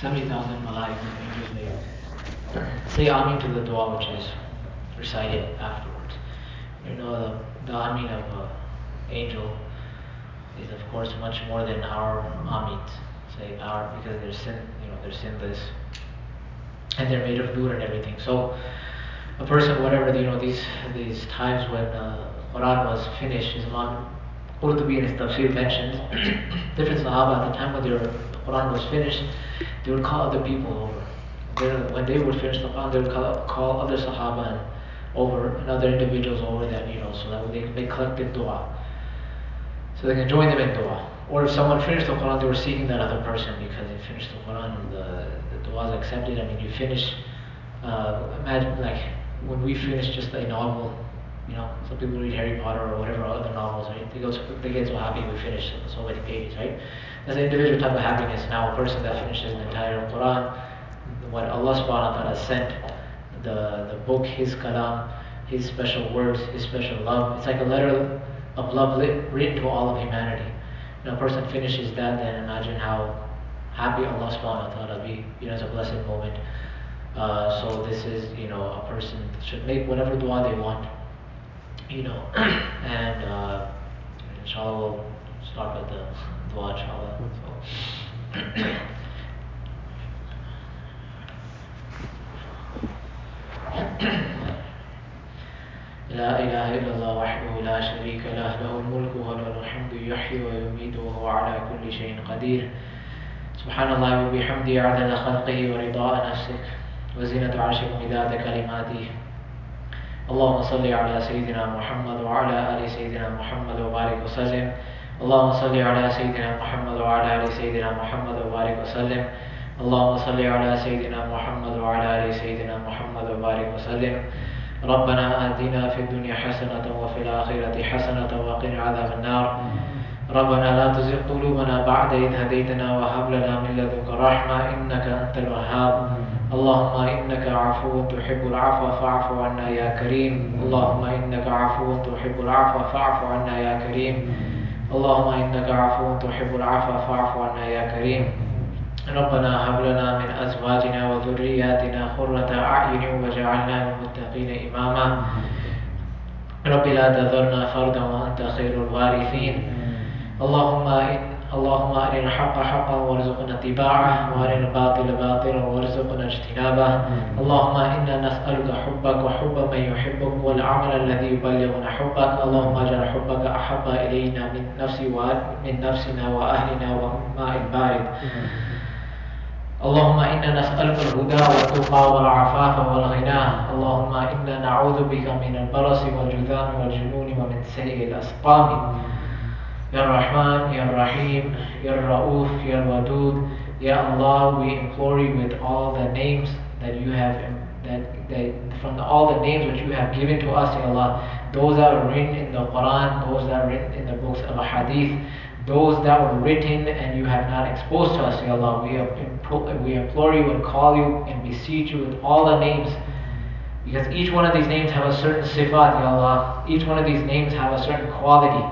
70,000 malaika, angels, they say Amin to the dua which is recited afterwards. You know, the, the Amin of an angel is of course much more than our Amin. Say our, because they're sin, you know, they're sinless. And they're made of nur and everything. So, a person, whatever, you know, these these times when uh, Quran was finished, Imam Qurtubi in his tafsir mentions, different Sahaba at the time when their Quran was finished, they would call other people over. They, when they would finish the Quran, they would call, call other Sahaba and over and other individuals over that, you know, so that they, they collected dua. So they can join them in dua. Or if someone finished the Quran, they were seeking that other person because they finished the Quran and the, the dua is accepted. I mean, you finish, uh, imagine like when we finish just a novel, you know, some people read Harry Potter or whatever other novels, right? They, go they get so happy we finish so many pages, right? That's an individual type of happiness. Now, a person that finishes the entire Quran, what Allah subhanahu wa ta'ala sent, the, the book, His kalam, His special words, His special love. It's like a letter of love written to all of humanity. When a person finishes that, then imagine how happy Allah subhanahu wa ta'ala be. You know, it's a blessed moment. Uh, so this is, you know, a person should make whatever dua they want, you know, and uh, inshallah will start with the dua inshallah. So. لا إله إلا الله وحده لا شريك له له الملك وله الحمد يحيي ويميت وهو على كل شيء قدير سبحان الله وبحمده عدد خلقه ورضاء نفسه وزنة عرشه ومداد كلماته اللهم صل على سيدنا محمد وعلى آل سيدنا محمد وبارك وسلم. اللهم صل على سيدنا محمد وعلى آل سيدنا محمد وبارك وسلم. اللهم صل على سيدنا محمد وعلى آل سيدنا محمد وبارك وسلم. ربنا آتنا في الدنيا حسنة وفي الآخرة حسنة وقنا عذاب النار. ربنا لا تزغ قلوبنا بعد إذ هديتنا وهب لنا من لدنك رحمة إنك أنت الوهاب. اللهم إنك عفو تحب العفو فاعف عنا يا كريم. اللهم إنك عفو تحب العفو فاعف عنا يا كريم. اللهم إنك عفو تحب العفو فاعف عنا يا كريم. ربنا هب لنا من أزواجنا وذرياتنا قرة أعين واجعلنا للمتقين إماما. رب لا تذرنا فردا وأنت خير الوارثين. اللهم اللهم أرنا الحق حقا وارزقنا اتباعه وأرنا الباطل باطلا وارزقنا اجتنابه. اللهم إنا نسألك حبك وحب من يحبك والعمل الذي يبلغنا حبك. اللهم اجعل حبك أحب إلينا من نفسي ومن نفسنا وأهلنا وماء البارد. اللهم إنا نسألك الهدى والتقى والعفاف والغنى. اللهم إنا نعوذ بك من البرص والجذام والجنون ومن سيء الأسقام. Ya Rahman, Ya Rahim, Ya Rauf, Ya Wadud, Ya Allah, we implore you with all the names that you have, that, that from the, all the names which you have given to us, Ya Allah, those that are written in the Quran, those that are written in the books of Hadith, those that were written and you have not exposed to us, Ya Allah, we, impl- we implore you and call you and beseech you with all the names. Because each one of these names have a certain sifat, Ya Allah. Each one of these names have a certain quality.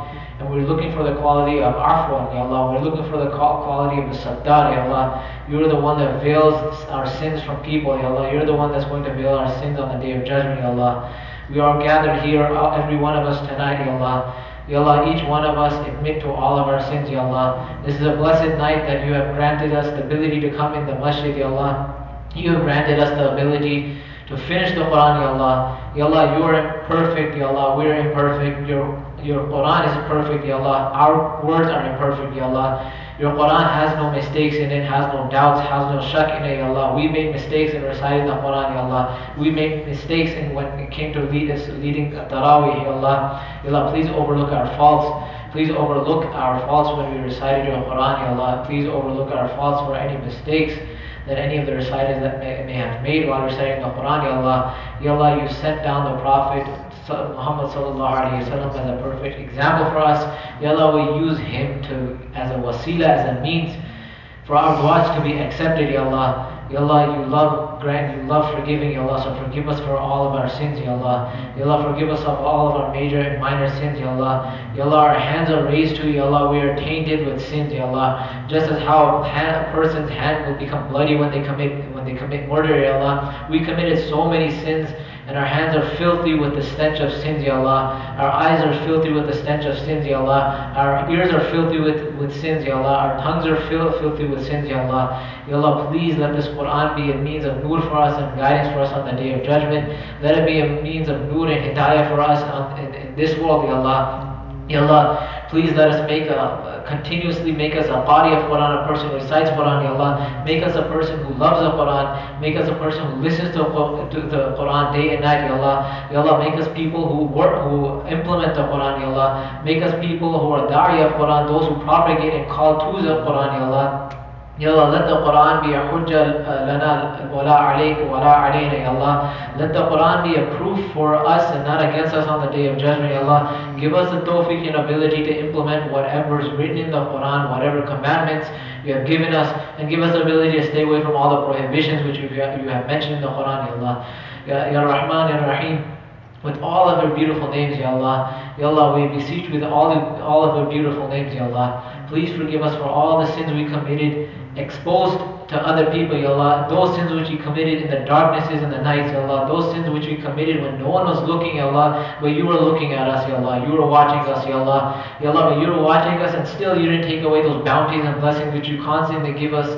And we're looking for the quality of Afwan, Ya Allah. We're looking for the quality of the Sattar, Ya Allah. You're the one that veils our sins from people, Ya Allah. You're the one that's going to veil our sins on the day of judgment, Ya Allah. We are gathered here, uh, every one of us tonight, Ya Allah. Ya Allah, each one of us admit to all of our sins, Ya Allah. This is a blessed night that you have granted us the ability to come in the masjid, Ya Allah. You have granted us the ability to finish the Quran, Ya Allah. Ya Allah, you are perfect, Ya Allah. We are imperfect. Your, your Quran is perfect, Ya Allah. Our words are imperfect, Ya Allah. Your Quran has no mistakes in it, has no doubts, has no shak in it, Ya Allah. We made mistakes in reciting the Quran, Ya Allah. We made mistakes in when it came to lead us, leading Taraweeh, Ya Allah. Ya Allah, please overlook our faults. Please overlook our faults when we recited your Quran, Ya Allah. Please overlook our faults for any mistakes that any of the reciters that may, may have made while reciting the Quran, Ya Allah. Ya Allah, you sent down the Prophet Muhammad sallallahu as a perfect example for us. Ya Allah, we use him to as a wasila, as a means for our du'as to be accepted, Ya Allah. Ya Allah, you love grant, you love forgiving, Ya Allah, so forgive us for all of our sins, Ya Allah. Ya Allah, forgive us of all of our major and minor sins, Ya Allah. Ya Allah, our hands are raised to you, Ya Allah, we are tainted with sins, Ya Allah. Just as how a person's hand will become bloody when they commit when they commit murder, Ya Allah. We committed so many sins and our hands are filthy with the stench of sins, Ya Allah. Our eyes are filthy with the stench of sins, Ya Allah. Our ears are filthy with, with sins, Ya Allah. Our tongues are fil- filthy with sins, Ya Allah. Ya Allah, please let this Quran be a means of nur for us and guidance for us on the day of judgment. Let it be a means of nur and hidayah for us on, in, in this world, Ya Allah. Ya Allah, please let us make a continuously make us a body of Quran, a person who recites Quran, Ya Allah. Make us a person who loves the Quran. Make us a person who listens to, to the Quran day and night, Ya Allah. Ya Allah, make us people who work, who implement the Quran, Ya Allah. Make us people who are da'i of Quran, those who propagate and call to the Quran, Ya Allah. Ya Allah, let the Quran be a hujjah lana wala alayk wala alayna, Ya Allah. Let the Quran be a proof for us and not against us on the day of judgment, Ya Allah. Give us the tawfiq and ability to implement whatever is written in the Quran, whatever commandments you have given us, and give us the ability to stay away from all the prohibitions which you have, mentioned in the Quran, Ya Allah. Ya, ya Rahman, Ya Rahim with all of your beautiful names, Ya Allah. Ya Allah, we beseech with all, all of your beautiful names, Ya Allah. Please forgive us for all the sins we committed exposed to other people, Ya Allah. Those sins which we committed in the darknesses and the nights, Ya Allah. Those sins which we committed when no one was looking, Ya Allah. But you were looking at us, Ya Allah. You were watching us, Ya Allah. Ya Allah, but you were watching us and still you didn't take away those bounties and blessings which you constantly give us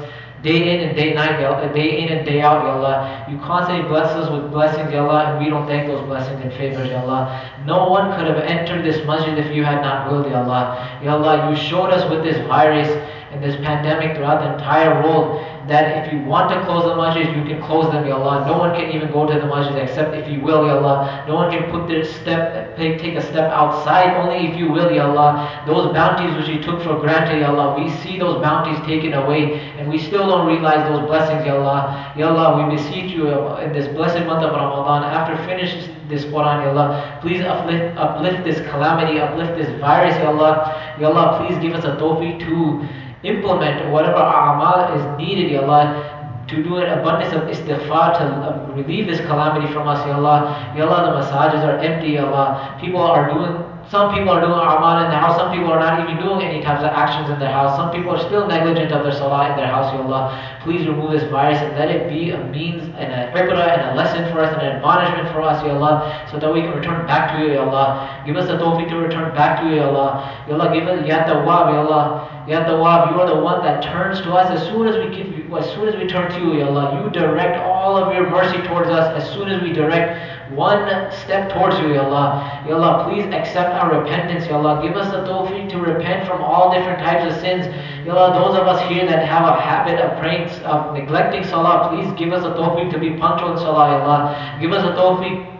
day in and day night, day in and day out, Ya Allah. You constantly bless us with blessings, Ya Allah, and we don't thank those blessings and favors, Ya Allah. No one could have entered this masjid if you had not willed, Ya Allah. Ya Allah, you showed us with this virus and this pandemic throughout the entire world that if you want to close the masjid, you can close them, Ya Allah. No one can even go to the masjid except if you will, Ya Allah. No one can put their step, take a step outside only if you will, Ya Allah. Those bounties which you took for granted, Ya Allah, we see those bounties taken away and we still don't realize those blessings, Ya Allah. Ya Allah, we beseech you in this blessed month of Ramadan, after finishing this Quran, Ya Allah, please uplift, uplift this calamity, uplift this virus, Ya Allah. Ya Allah, please give us a tawfiq to implement whatever a'mal is needed, Ya Allah, to do an abundance of istighfar to uh, relieve this calamity from us, Ya Allah. Ya Allah, the masajid are empty, Ya Allah. People are doing some people are doing amal in their house, some people are not even doing any types of actions in their house, some people are still negligent of their salah in their house, Ya Allah. Please remove this virus and let it be a means and a ibrah and a lesson for us and an admonishment for us, Ya Allah, so that we can return back to you, Ya Allah. Give us the tawfiq to return back to you, Ya Allah. Ya Allah, give us Ya Tawwab, Ya Allah. Ya Tawwab, you are the one that turns to us as soon as we give you, as soon as we turn to you, Ya Allah. You direct all of your mercy towards us as soon as we direct one step towards you, Ya Allah. Ya Allah, please accept our repentance, Ya Allah. Give us the tawfiq to repent from all different types of sins. Ya Allah, those of us here that have a habit of praying, of neglecting salah, please give us the tawfiq to be punctual in salah, Ya Allah. Give us the tawfiq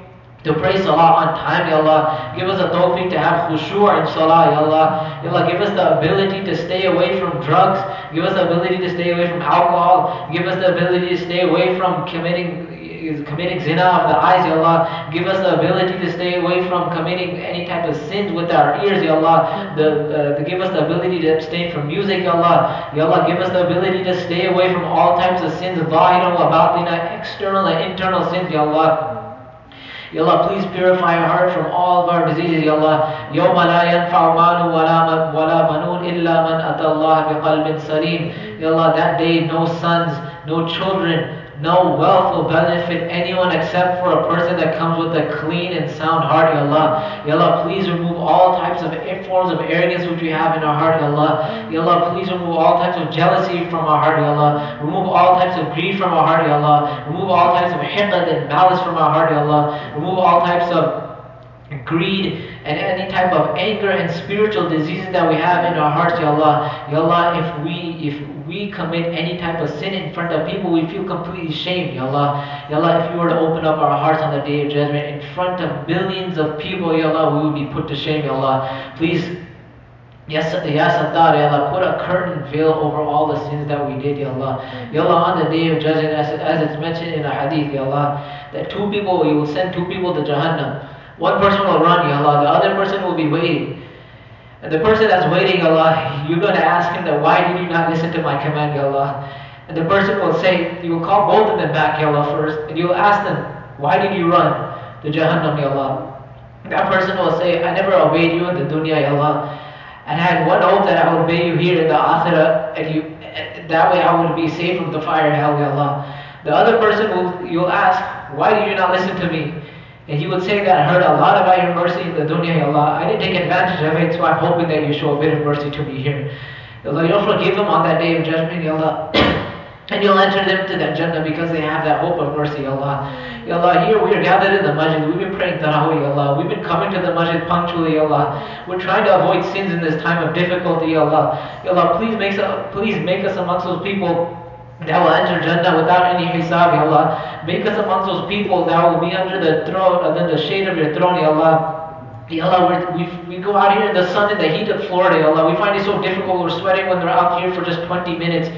to pray salah on time, Ya Allah. Give us the tawfiq to have khushu' in salah, Ya Allah. Ya Allah, give us the ability to stay away from drugs. Give us the ability to stay away from alcohol. Give us the ability to stay away from committing committing zina of the eyes, Ya Allah. Give us the ability to stay away from committing any type of sins with our ears, Ya Allah. The, uh, give us the ability to abstain from music, Ya Allah. Ya Allah, give us the ability to stay away from all types of sins, zahira wa external and internal sins, Ya Allah. Ya Allah, please purify our heart from all of our diseases, Ya Allah. يَوْمَ لَا يَنْفَعُ مَالٌ وَلَا وَلَا بَنُونَ إِلَّا مَنْ أَتَى اللَّهَ بِقَلْبٍ سَلِيمٍ Ya Allah, that day no sons, no children, no wealth will benefit anyone except for a person that comes with a clean and sound heart, Ya Allah. Ya Allah, please remove all types of forms of arrogance which we have in our heart, Ya Allah. Ya Allah, please remove all types of jealousy from our heart, Ya Allah. Remove all types of greed from our heart, Ya Allah. Remove all types of hiqad and malice from our heart, Ya Allah. Remove all types of greed and any type of anger and spiritual diseases that we have in our hearts, Ya Allah. Ya Allah, if we if we commit any type of sin in front of people, we feel completely shamed, Ya Allah. Ya Allah, if you were to open up our hearts on the day of judgment in front of billions of people, Ya Allah, we would be put to shame, Ya Allah. Please Yes, Ya Sattar, Ya Allah, put a curtain veil over all the sins that we did, Ya Allah. Ya Allah, on the day of judgment, as, as it's mentioned in a hadith, Ya Allah, that two people, you will send two people to Jahannam. One person will run, Ya Allah, the other person will be waiting. And the person that's waiting, Allah, you're going to ask him that, why did you not listen to my command, Ya Allah? And the person will say, you will call both of them back, Ya Allah, first, and you will ask them, why did you run to Jahannam, Ya Allah? That person will say, I never obeyed you in the dunya, Ya Allah. And I had one hope that I would obey you here in the akhirah, and you, that way I would be safe from the fire hell, Ya Allah. The other person will, you'll ask, why did you not listen to me? And he would say that I heard a lot about your mercy in the dunya, Ya Allah. I didn't take advantage of it, so I'm hoping that you show a bit of mercy to me here. Allah, you'll forgive them on that day of judgment, Ya Allah. And you'll enter them to that Jannah because they have that hope of mercy, Allah. Ya Allah, here we are gathered in the masjid. We've been praying Taraweeh, Ya Allah. We've been coming to the masjid punctually, Ya Allah. We're trying to avoid sins in this time of difficulty, Ya Allah. Ya Allah, please make, us, please make us amongst those people that will enter Jannah without any hisab, Ya Allah. Make us amongst those people that will be under the throne, under the shade of your throne, Ya Allah. Ya Allah, we we go out here in the sun in the heat of Florida, Ya Allah. We find it so difficult. We're sweating when we're out here for just 20 minutes.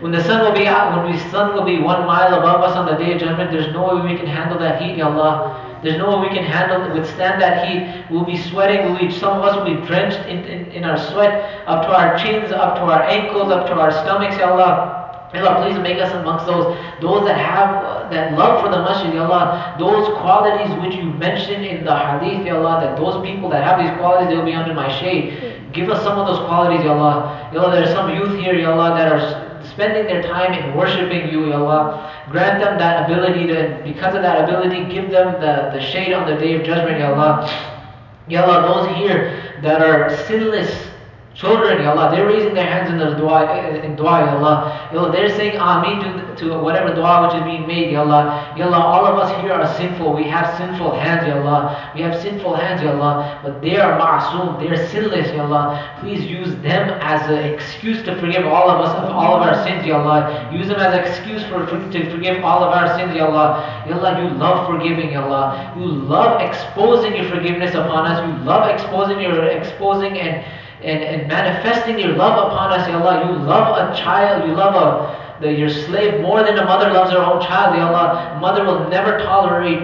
When the sun will be out, when the sun will be one mile above us on the day of judgment, there's no way we can handle that heat, Ya Allah. There's no way we can handle, withstand that heat. We'll be sweating. We'll be, some of us will be drenched in, in, in our sweat, up to our chins, up to our ankles, up to our stomachs, Ya Allah. Ya Allah, please make us amongst those, those that have uh, that love for the masjid, Ya Allah. Those qualities which you mentioned in the hadith, Ya Allah, that those people that have these qualities, they'll be under my shade. Give us some of those qualities, Ya Allah. Ya Allah, there are some youth here, Ya Allah, that are spending their time in worshiping you, Ya Allah. Grant them that ability to, because of that ability, give them the, the shade on the day of judgment, Ya Allah. Ya Allah, those here that are sinless children, Ya Allah, they're raising their hands in the dua, in dua, Ya Allah. Ya Allah, they're saying Ameen to, to whatever dua which is being made, Ya Allah. Ya Allah, all of us here are sinful. We have sinful hands, Ya Allah. We have sinful hands, Ya Allah. But they are ma'asum. They're sinless, Ya Allah. Please use them as an excuse to forgive all of us of all of our sins, Ya Allah. Use them as an excuse for, for to forgive all of our sins, Ya Allah. Ya Allah, you love forgiving, Ya Allah. You love exposing your forgiveness upon us. You love exposing your exposing and and, and manifesting your love upon us, Ya Allah. You love a child, you love a, the, your slave more than a mother loves her own child, Ya Allah. Mother will never tolerate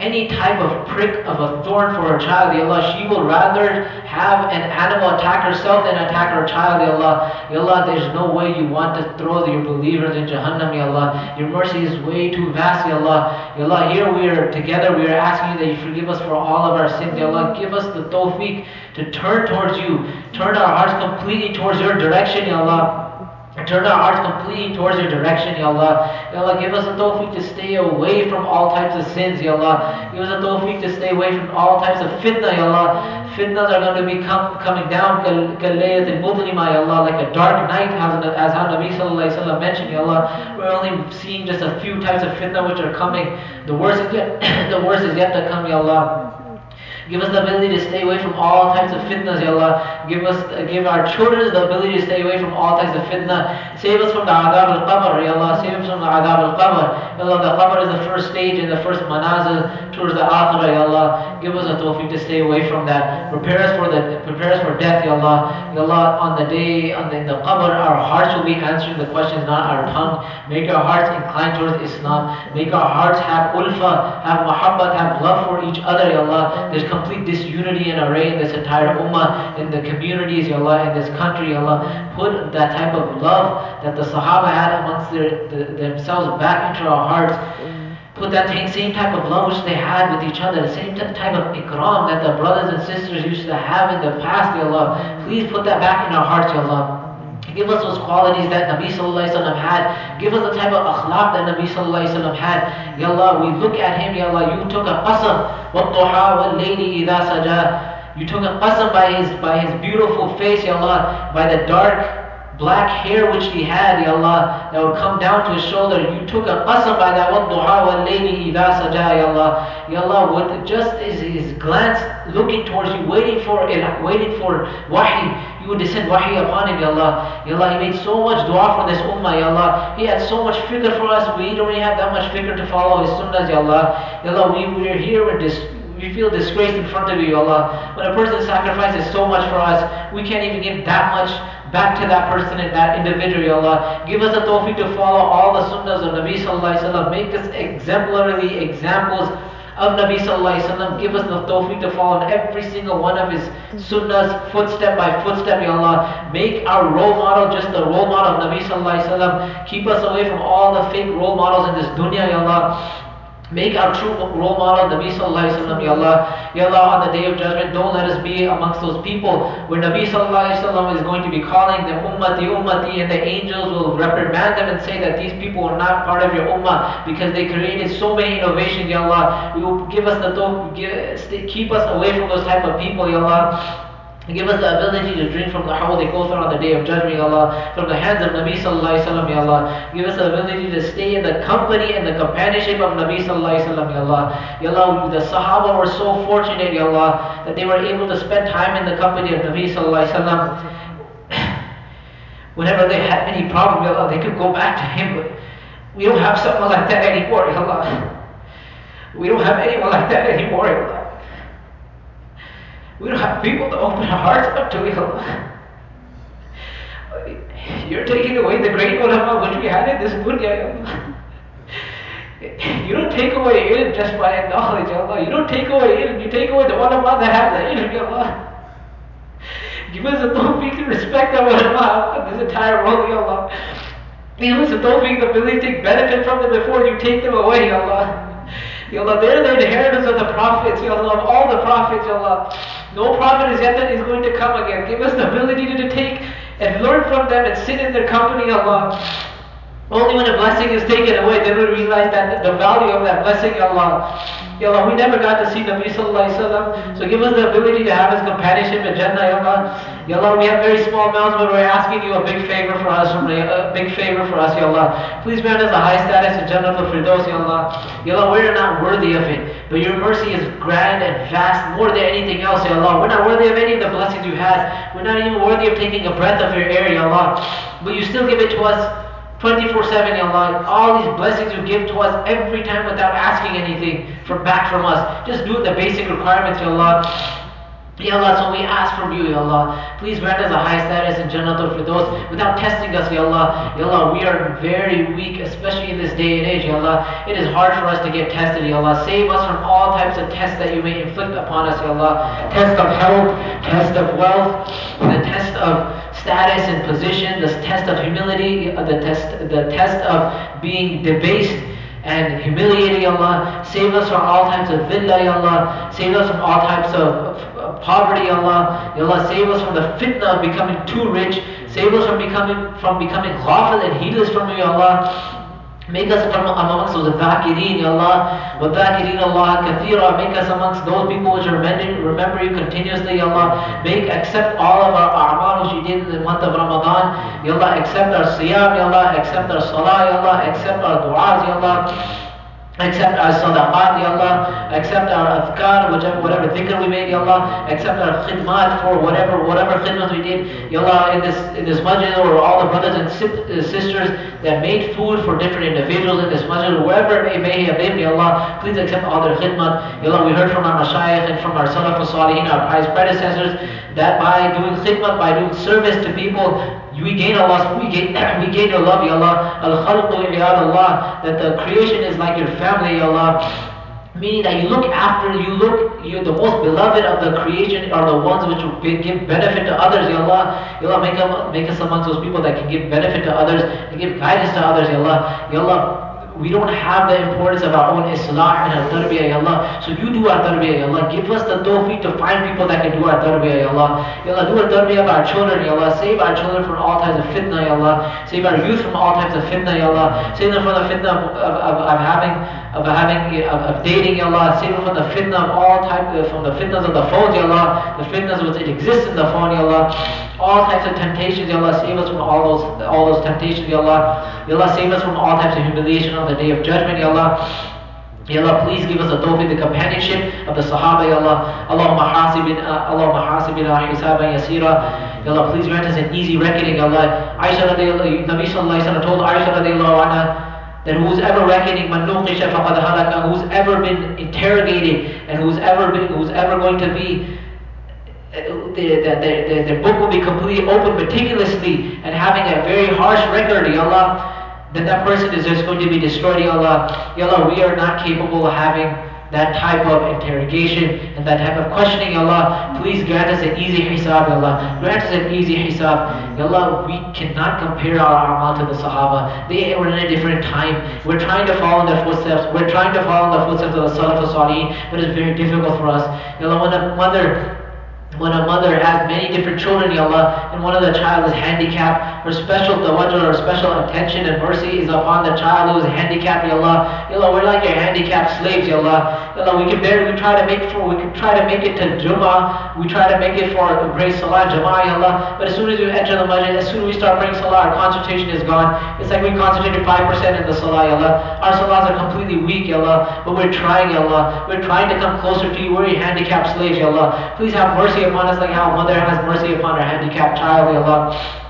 any type of prick of a thorn for her child, Ya Allah. She will rather have an animal attack herself than attack her child, Ya Allah. Ya Allah, there's no way you want to throw your believers in Jahannam, Ya Allah. Your mercy is way too vast, Ya Allah. Ya Allah, here we are together, we are asking you that you forgive us for all of our sins, Ya Allah. Give us the tawfiq to turn towards you, turn our hearts completely towards your direction, Ya Allah. Turn our hearts completely towards your direction, Ya Allah. Ya Allah, give us a tawfiq to stay away from all types of sins, Ya Allah. Give us a tawfiq to stay away from all types of fitna, Ya Allah. Fitnas are going to be come, coming down, Ya Allah, like a dark night, as how Nabi Sallallahu Alaihi Wasallam mentioned, Ya Allah. We're only seeing just a few types of fitna which are coming. The worst is yet, the worst is yet to come, Ya Allah. Give us the ability to stay away from all types of fitnas, Ya Allah. Give us, give our children the ability to stay away from all types of fitna. Save us from the adhab al-qabr, Ya Allah. Save us from the adhab al-qabr. Ya Allah, the qabr is the first stage and the first manazil towards the akhirah, Ya Allah. Give us a tawfiq to stay away from that. Prepare us for the, prepare us for death, Ya Allah. Ya Allah, on the day, on the, in the qabr, our hearts will be answering the questions, not our tongue. Make our hearts inclined towards Islam. Make our hearts have ulfa, have muhabbat, have love for each other, Ya Allah. There's complete disunity and array in this entire ummah, in the communities, Ya Allah, in this country, Ya Allah. Put that type of love that the Sahaba had amongst their, the, themselves back into our hearts Put that same type of love which they had with each other, the same type of ikram that the brothers and sisters used to have in the past, Ya Allah. Please put that back in our hearts, Ya Allah. Give us those qualities that Nabi Sallallahu Alaihi Wasallam had. Give us the type of akhlaq that Nabi Sallallahu Alaihi Wasallam had. Ya Allah, we look at him, Ya Allah, you took a qasam. وَالضُّحَى وَاللَّيْلِ إِذَا سَجَى You took a qasam by his, by his beautiful face, Ya Allah, by the dark black hair which he had, Ya Allah, that would come down to his shoulder. You took a qasam by that wad-duha one lady idha saja, Ya Allah. Ya Allah, with just his, his glance looking towards you, waiting for waiting for wahi, you would descend wahi upon him, Ya Allah. Ya Allah, he made so much dua for this ummah, Ya Allah. He had so much fikr for us, we don't even have that much fikr to follow his sunnahs, Ya Allah. Ya Allah, we, we are here with this we feel disgraced in front of you, Allah. When a person sacrifices so much for us, we can't even give that much back to that person and that individual, Allah. Give us a tawfiq to follow all the sunnahs of Nabi Sallallahu Alaihi Wasallam. Make us exemplary examples of Nabi Sallallahu Alaihi Wasallam. Give us the tawfiq to follow every single one of his sunnahs, footstep by footstep, Ya Allah. Make our role model just the role model of Nabi Sallallahu Alaihi Wasallam. Keep us away from all the fake role models in this dunya, Ya Allah. Make our true role model, Nabi Sallallahu Alaihi Wasallam, Ya Allah. Ya Allah, on the day of judgment, don't let us be amongst those people where Nabi Sallallahu Alaihi Wasallam is going to be calling them Ummati, Ummati, and the angels will reprimand them and say that these people are not part of your Ummah because they created so many innovations, Ya Allah. You give us the give, keep us away from those type of people, Ya Allah. Give us the ability to drink from the Hawd Kawthar on the day of judgment, Allah. From the hands of Nabi Sallallahu Alaihi Wasallam, Allah. Give us the ability to stay in the company and the companionship of Nabi Sallallahu Alaihi Wasallam, Ya Allah. Ya Allah, the Sahaba were so fortunate, Ya Allah, that they were able to spend time in the company of Nabi Sallallahu Alaihi Wasallam. Whenever they had any problem, Ya Allah, they could go back to Him. But we don't have someone like that anymore, Ya Allah. We don't have anyone like that anymore, Ya Allah. We don't have people to open our hearts up to, Allah. You're taking away the great ulama which we had in this dunya. You don't take away ilm just by knowledge, Allah. You don't take away ilm. You take away the ulama that have the ilm, Allah. Give us the tawfiq to respect our ulama this entire world, Allah. Give us the tawfiq, the ability to take benefit from them before you take them away, Allah. Allah, they're the inheritors of the prophets, Allah, of all the prophets, Allah. No prophet is yet that is going to come again. Give us the ability to, to take and learn from them and sit in their company, Allah. Only when a blessing is taken away, then we realize that the value of that blessing, Allah. Ya Allah, we never got to see Nabi Sallallahu Alaihi Wasallam. So give us the ability to have his companionship in Jannah, Ya Allah. Ya Allah, we have very small amounts, but we're asking you a big favor for us, a big favor for us, Ya Allah. Please grant us a high status in Jannatul Firdaus, Ya Allah. Ya Allah, we're not worthy of it, but your mercy is grand and vast, more than anything else, Ya Allah. We're not worthy of any of the blessings you had. We're not even worthy of taking a breath of your air, Ya Allah. But you still give it to us 24 7, Ya Allah. All these blessings you give to us every time without asking anything from back from us. Just do the basic requirements, Ya Allah. Ya Allah, so we ask from you, Ya Allah. Please grant us a high status in Jannatul Firdaus without testing us, Ya Allah. Ya Allah, we are very weak, especially in this day and age, Ya Allah. It is hard for us to get tested, Ya Allah. Save us from all types of tests that you may inflict upon us, Ya Allah. Test of health, test of wealth, the test of status and position, the test of humility, uh, the test, the test of being debased and humiliating Allah. Save us from all types of dhillah, Allah. Save us from all types of, poverty, Allah. Ya Allah, save us from the fitna of becoming too rich. Save us from becoming from becoming ghafil and heedless from you, Allah. Make us from amongst those dhakirin, Ya Allah. Wa Allah kathira. Make us amongst those people which remember, remember you continuously, Ya Allah. Make, accept all of our a'mal which we did in the month of Ramadan. Ya Allah, accept our siyam, Ya Allah. Accept our salah, Ya Allah. Accept our du'as, Ya Allah. Accept our sadaqat, Ya Allah. Accept our adhkar, whichever, whatever dhikr we made, Ya Allah. Accept our khidmat for whatever whatever khidmat we did, Ya Allah. In this in this masjid, or all the brothers and uh, sisters that made food for different individuals in this masjid, wherever it may have been, Ya Allah. Please accept all their khidmat. Ya Allah, we heard from our mashayikh and from our salaf al-salihin, our pious predecessors, that by doing khidmat, by doing service to people, we gain Allah, we gain, we gain your love, Ya Allah. Al-khalqu Allah. That the creation is like your family, Ya Allah. Meaning that you look after, you look, you're the most beloved of the creation are the ones which will give benefit to others, Ya Allah. Ya Allah, make, them, make us amongst those people that can give benefit to others and give guidance to others, Ya Allah. Ya Allah, we don't have the importance of our own islah and our tarbiyah, Ya Allah. So you do our tarbiyah, Ya Allah. Give us the tawfiq to find people that can do our tarbiyah, Ya Allah. Allah, do our tarbiyah of our children, Ya Allah. Save our children from all types of fitna, Ya Allah. Save our youth from all types of fitna, Allah. Save them from the fitna of, of, of, of having of having of, of dating, Ya Allah. Save them from the fitna of all types from the fitnas of the phone, Allah. The fitnas which exist in the phone, Ya Allah. All types of temptations, Ya Allah. Save us from all those all those temptations, Ya Allah. Ya Allah, save us from all types of humiliation on the day of judgment, Ya Allah. Ya Allah, please give us the tawfiq, the companionship of the Sahaba, Ya Allah. Allahumma hasibina, Allahumma hasibina hisaban yasira. Ya Allah, please grant us an easy reckoning, Ya Allah. Aisha radiallahu, Nabi sallallahu alayhi wa told Aisha radiallahu anha, that who's ever reckoning man nuqisha faqad halaka, who's ever been interrogated and who's ever been, who's ever going to be their, their, their, book will be completely open meticulously and having a very harsh record, Ya Allah, then that person is just going to be destroyed, Ya Allah. Ya Allah, we are not capable of having that type of interrogation and that type of questioning, Ya Allah. Please grant us an easy hisab, Ya Allah. Grant us an easy hisab. Ya Allah, we cannot compare our amal to the Sahaba. They were in a different time. We're trying to follow in their footsteps. We're trying to follow in the footsteps of the Salaf al-Salihin, but it's very difficult for us. Ya Allah, when a mother when a mother has many different children, Ya Allah, and one of the child is handicapped, her special tawajjuh or special attention and mercy is upon the child who is handicapped, Ya Allah. Ya Allah, we're like your handicapped slaves, Ya Allah. Allah, we can barely, we try to make for, we can try to make it to Jummah, we try to make it for praise Salah, Jama'ah, Allah, but as soon as we enter the masjid, as soon as we start praying Salah, our concentration is gone. It's like we concentrated 5% in the Salah, Allah. Our Salahs are completely weak, Ya Allah, but we're trying, Ya Allah. We're trying to come closer to you. We're your handicapped slaves, Ya Allah. Please have mercy upon us like how a mother has mercy upon her handicapped child, Ya Allah.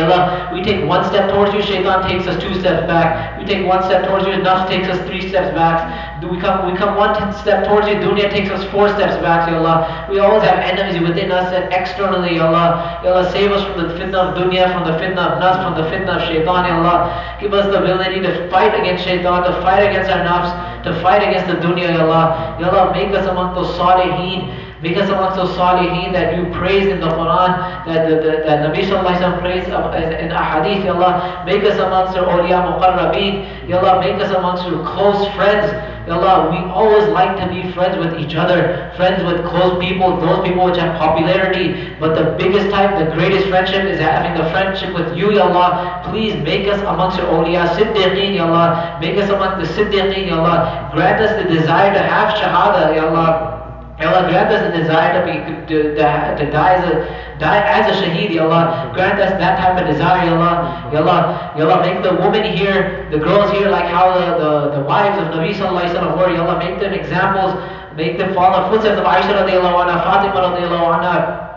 Allah, we take one step towards you, shaitan takes us two steps back. We take one step towards you, nafs takes us three steps back. We come, we come one step towards you, dunya takes us four steps back, Ya Allah. We always have enemies within us and externally, Ya Allah. Ya Allah, save us from the fitna of dunya, from the fitna of nafs, from the fitna of shaitan, Ya Allah. Give us the ability to fight against shaitan, to fight against our nafs, to fight against the dunya, Ya Allah. Ya Allah, make us among those saliheen Make us amongst those salihin that you praise in the Quran, that, the, the, that Nabi Sallallahu Wasallam praised uh, in ahadith, Ya Allah. Make us amongst your awliya muqarrabeen. Ya Allah, make us amongst your close friends. Ya Allah, we always like to be friends with each other, friends with close people, those people which have popularity. But the biggest type, the greatest friendship is having a friendship with you, Ya Allah. Please make us amongst your awliya, siddiqeen, Ya Allah. Make us amongst the siddiqeen, Ya Allah. Grant us the desire to have shahada, Ya Allah. Allah, grant us the desire to be to, to, to die as a die as a shaheed, Ya Allah. Grant us that type of desire, Ya Allah. Ya Allah, Ya Allah, make the women here, the girls here, like how the, the, the wives of Nabi Sallallahu Alaihi were, Ya Allah, make them examples, make them follow the footsteps of Aisha radiallahu anha, Fatima radiallahu anha,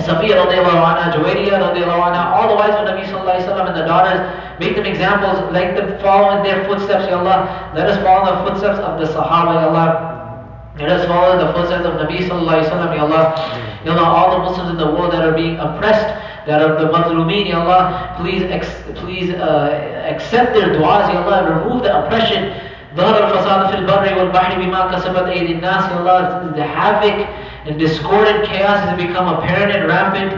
Safiya radiallahu anha, Juwayriya radiallahu anha, all the wives of Nabi sallallahu alayhi and the daughters, make them examples, make them follow in their footsteps, Ya Allah. Let us follow the footsteps of the Sahaba, Ya Allah. Let us follow the footsteps of Nabi Sallallahu Alaihi Wasallam, Ya Allah. Ya Allah, all the Muslims in the world that are being oppressed, that are the Mazlumin, Ya Allah, please, please uh, accept their du'as, Ya Allah, and remove the oppression. ظهر الفساد في البر والبحر بما كسبت أيدي الناس Ya Allah, the havoc and discord and chaos has become apparent and rampant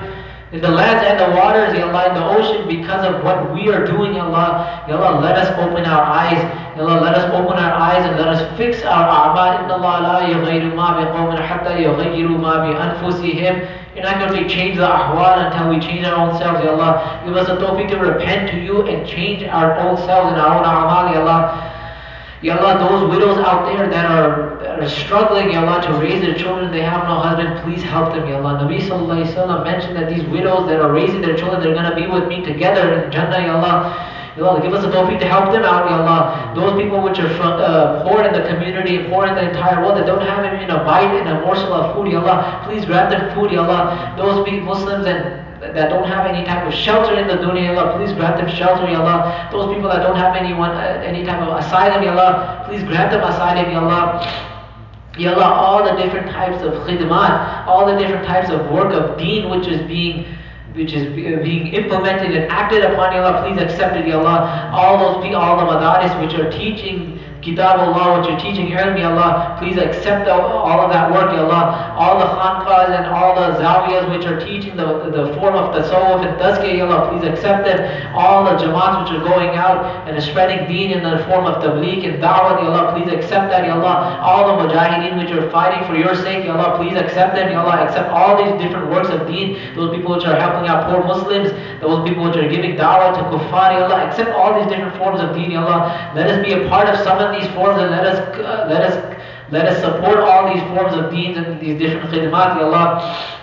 in the lands and the waters, Ya Allah, in the ocean, because of what we are doing, Ya Allah. Ya Allah, let us open our eyes. Ya Allah, let us open our eyes and let us fix our a'mal. Inna Allah la yughayru ma biqawmin hatta yughayru ma bi anfusihim. You're not going to change the ahwal until we change our own selves, Ya Allah. Give us the tawfiq to repent to you and change our own selves and our own a'mal, Ya Allah. Ya Allah, those widows out there that are, that are struggling, Ya Allah, to raise their children, they have no husband, please help them, Ya Allah. Nabi Sallallahu Alaihi Wasallam mentioned that these widows that are raising their children, they're going to be with me together in Jannah, Ya Allah. Ya Allah, give us a tawfiq to help them out, Ya Allah. Those people which are uh, poor in the community, poor in the entire world, that don't have even a bite and a morsel of food, Ya Allah. Please grant them food, Ya Allah. Those Muslims and that don't have any type of shelter in the dunya, Ya Allah, please grant them shelter, Ya Allah. Those people that don't have anyone, uh, any type of asylum, Ya Allah, please grant them asylum, Ya Allah. Ya Allah, all the different types of khidmat, all the different types of work of deen which is being which is being implemented and acted upon, Ya Allah, please accept it, Ya Allah. All those, all the madaris which are teaching Kitab Allah, what you're teaching here, Ya Allah, please accept all of that work, Ya Allah. All the khanqahs and all the zawiyas which are teaching the, the form of tasawwuf and tazkiyah, Ya Allah, please accept them. All the jamaats which are going out and spreading deen in the form of tabligh and da'wah, Ya Allah, please accept that, Ya Allah. All the mujahideen which are fighting for your sake, Ya Allah, please accept them, Ya Allah. Accept all these different works of deen, those people which are helping out poor Muslims, those people which are giving da'wah to kuffar, Ya Allah. Accept all these different forms of deen, Ya Allah. Let us be a part of some of these forms and let us uh, let us let us support all these forms of deeds and these different khidmat, Allah.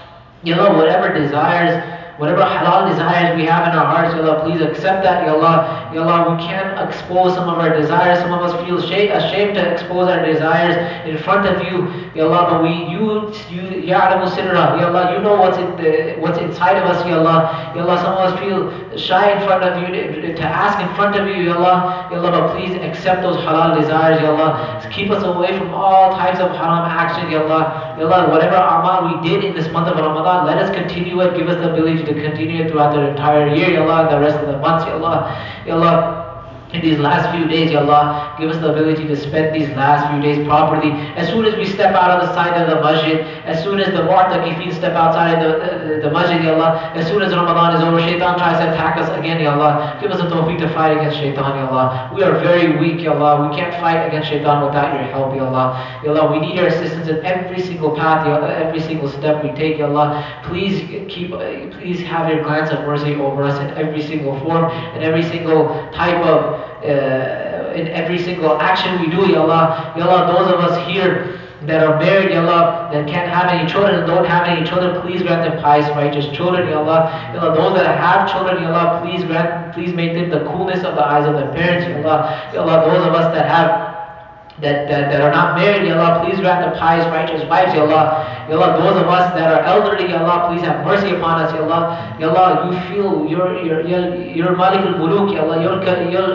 Ya Allah, whatever desires Whatever halal desires we have in our hearts, Ya Allah, please accept that, Ya Allah. Ya Allah, we can't expose some of our desires. Some of us feel ashamed to expose our desires in front of you, Ya Allah. But we, you, you, Ya'lamu sirra, Ya Allah, you know what's in the, what's inside of us, Ya Allah. Ya Allah, some of us feel shy in front of you to, to ask in front of you, Ya Allah. Ya Allah, but please accept those halal desires, Ya Allah. Keep us away from all types of haram action, Ya Allah. Ya Allah, whatever amal we did in this month of Ramadan, let us continue it. Give us the ability to continue throughout the entire year, Ya Allah, and the rest of the months, Ya Allah. Ya Allah. In these last few days, Ya Allah. Give us the ability to spend these last few days properly. As soon as we step out of the side of the masjid, as soon as the mu'takifin step outside the, the, the masjid, Ya Allah, as soon as Ramadan is over, shaitan tries to attack us again, Ya Allah. Give us the tawfiq to fight against shaitan, Ya Allah. We are very weak, Ya Allah. We can't fight against shaitan without your help, Ya Allah. Ya Allah, we need your assistance in every single path, ya, Allah, every single step we take, Ya Allah. Please keep, please have your glance of mercy over us in every single form, in every single type of in every single action we do, Ya Allah. Ya Allah, those of us here that are married, Ya Allah, that can't have any children and don't have any children, please grant them pious, righteous children, Ya Allah. Ya Allah, those that have children, Ya Allah, please grant, please make them the coolness of the eyes of their parents, Ya Allah. Ya Allah, those of us that have that, that, that are not married, Ya Allah, please grant them pious, righteous wives, Ya Allah. Ya Allah, those of us that are elderly, Ya Allah, please have mercy upon us, Ya Allah. Ya Allah, you feel your your your your Malik al-Muluk, Ya Allah, your, your,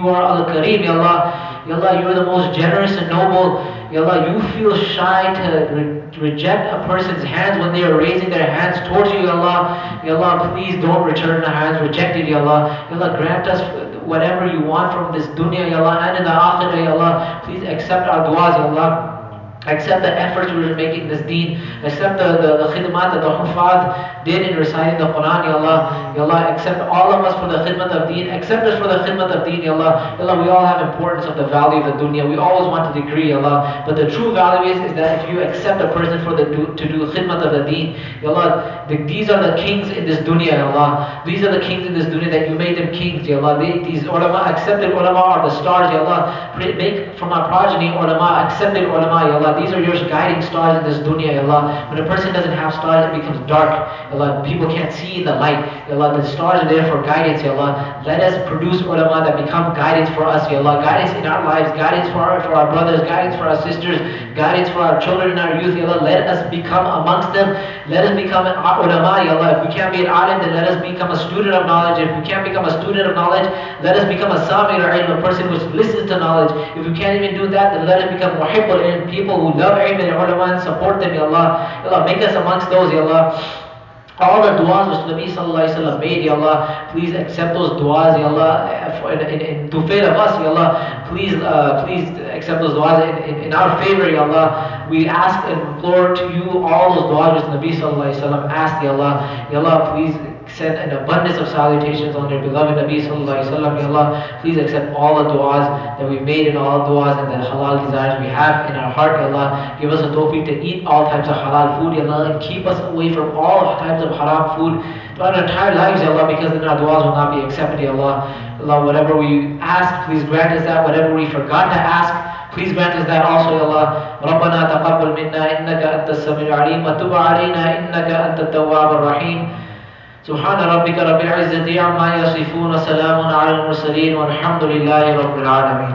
you are Al-Kareem, Ya Allah. Ya Allah, you're the most generous and noble. Ya Allah, you feel shy to re- reject a person's hands when they are raising their hands towards you, Ya Allah. Ya Allah, please don't return the hands rejected, Ya Allah. Ya Allah, grant us whatever you want from this dunya, Ya Allah, and in the akhirah, Ya Allah. Please accept our du'as, Ya Allah. Accept the efforts we're making this deen. Accept the, the, the khidmat that the hufad did in reciting the Quran, Ya Allah. Ya Allah, accept all of us for the khidmat of deen. Accept us for the khidmat of deen, Ya Allah. Ya Allah, we all have importance of the value of the dunya. We always want to degree, Ya Allah. But the true value is, is that if you accept a person for the do, to do khidmat of the deen, Ya Allah, the, these are the kings in this dunya, Ya Allah. These are the kings in this dunya that you made them kings, Ya Allah. They, these ulama, accepted ulama are the stars, Ya Allah. Make from our progeny ulama, accepted ulama, Ya Allah. These are your guiding stars in this dunya, Allah. When a person doesn't have stars, it becomes dark, Allah. People can't see the light, Allah. The stars are there for guidance, Allah. Let us produce ulama that become guidance for us, Allah. Guidance in our lives, guidance for our, for our brothers, guidance for our sisters, guidance for our children and our youth, Allah. Let us become amongst them. Let us become an ulama, Allah. If we can't be an alim, then let us become a student of knowledge. If we can't become a student of knowledge, let us become a samir ilm, a person which listens to knowledge. If we can't even do that, then let us become muhibbul ilm, people who love ilm and ulama support them, Ya Allah. Ya Allah, make us amongst those, Ya Allah. All the du'as which Nabi Sallallahu Alaihi Wasallam made, Ya Allah, please accept those du'as, Ya Allah, in, in, in tufail of us, Ya Allah. Please, uh, please accept those du'as in, in, in our favor, Ya Allah. We ask and implore to you all those du'as which Nabi Sallallahu Alaihi Wasallam asked, Ya Allah. Ya Allah, please send an abundance of salutations on your beloved Nabi Sallallahu Alaihi Wasallam, Ya Allah. Please accept all the du'as that we made and all the du'as and the halal desires we have in our heart, Ya Allah. Give us a tawfiq to eat all types of halal food, Ya Allah, and keep us away from all types of haram food throughout our entire lives, Ya Allah, because then our du'as will not be accepted, Ya Allah. Allah, whatever we ask, please grant us that. Whatever we forgot to ask, please grant us that also, Ya Allah. ربنا تقبل منا إنك أنت السميع العليم وتب علينا إنك أنت التواب الرحيم سبحان ربك رب العزة عما يصفون وسلام على المرسلين والحمد لله رب العالمين.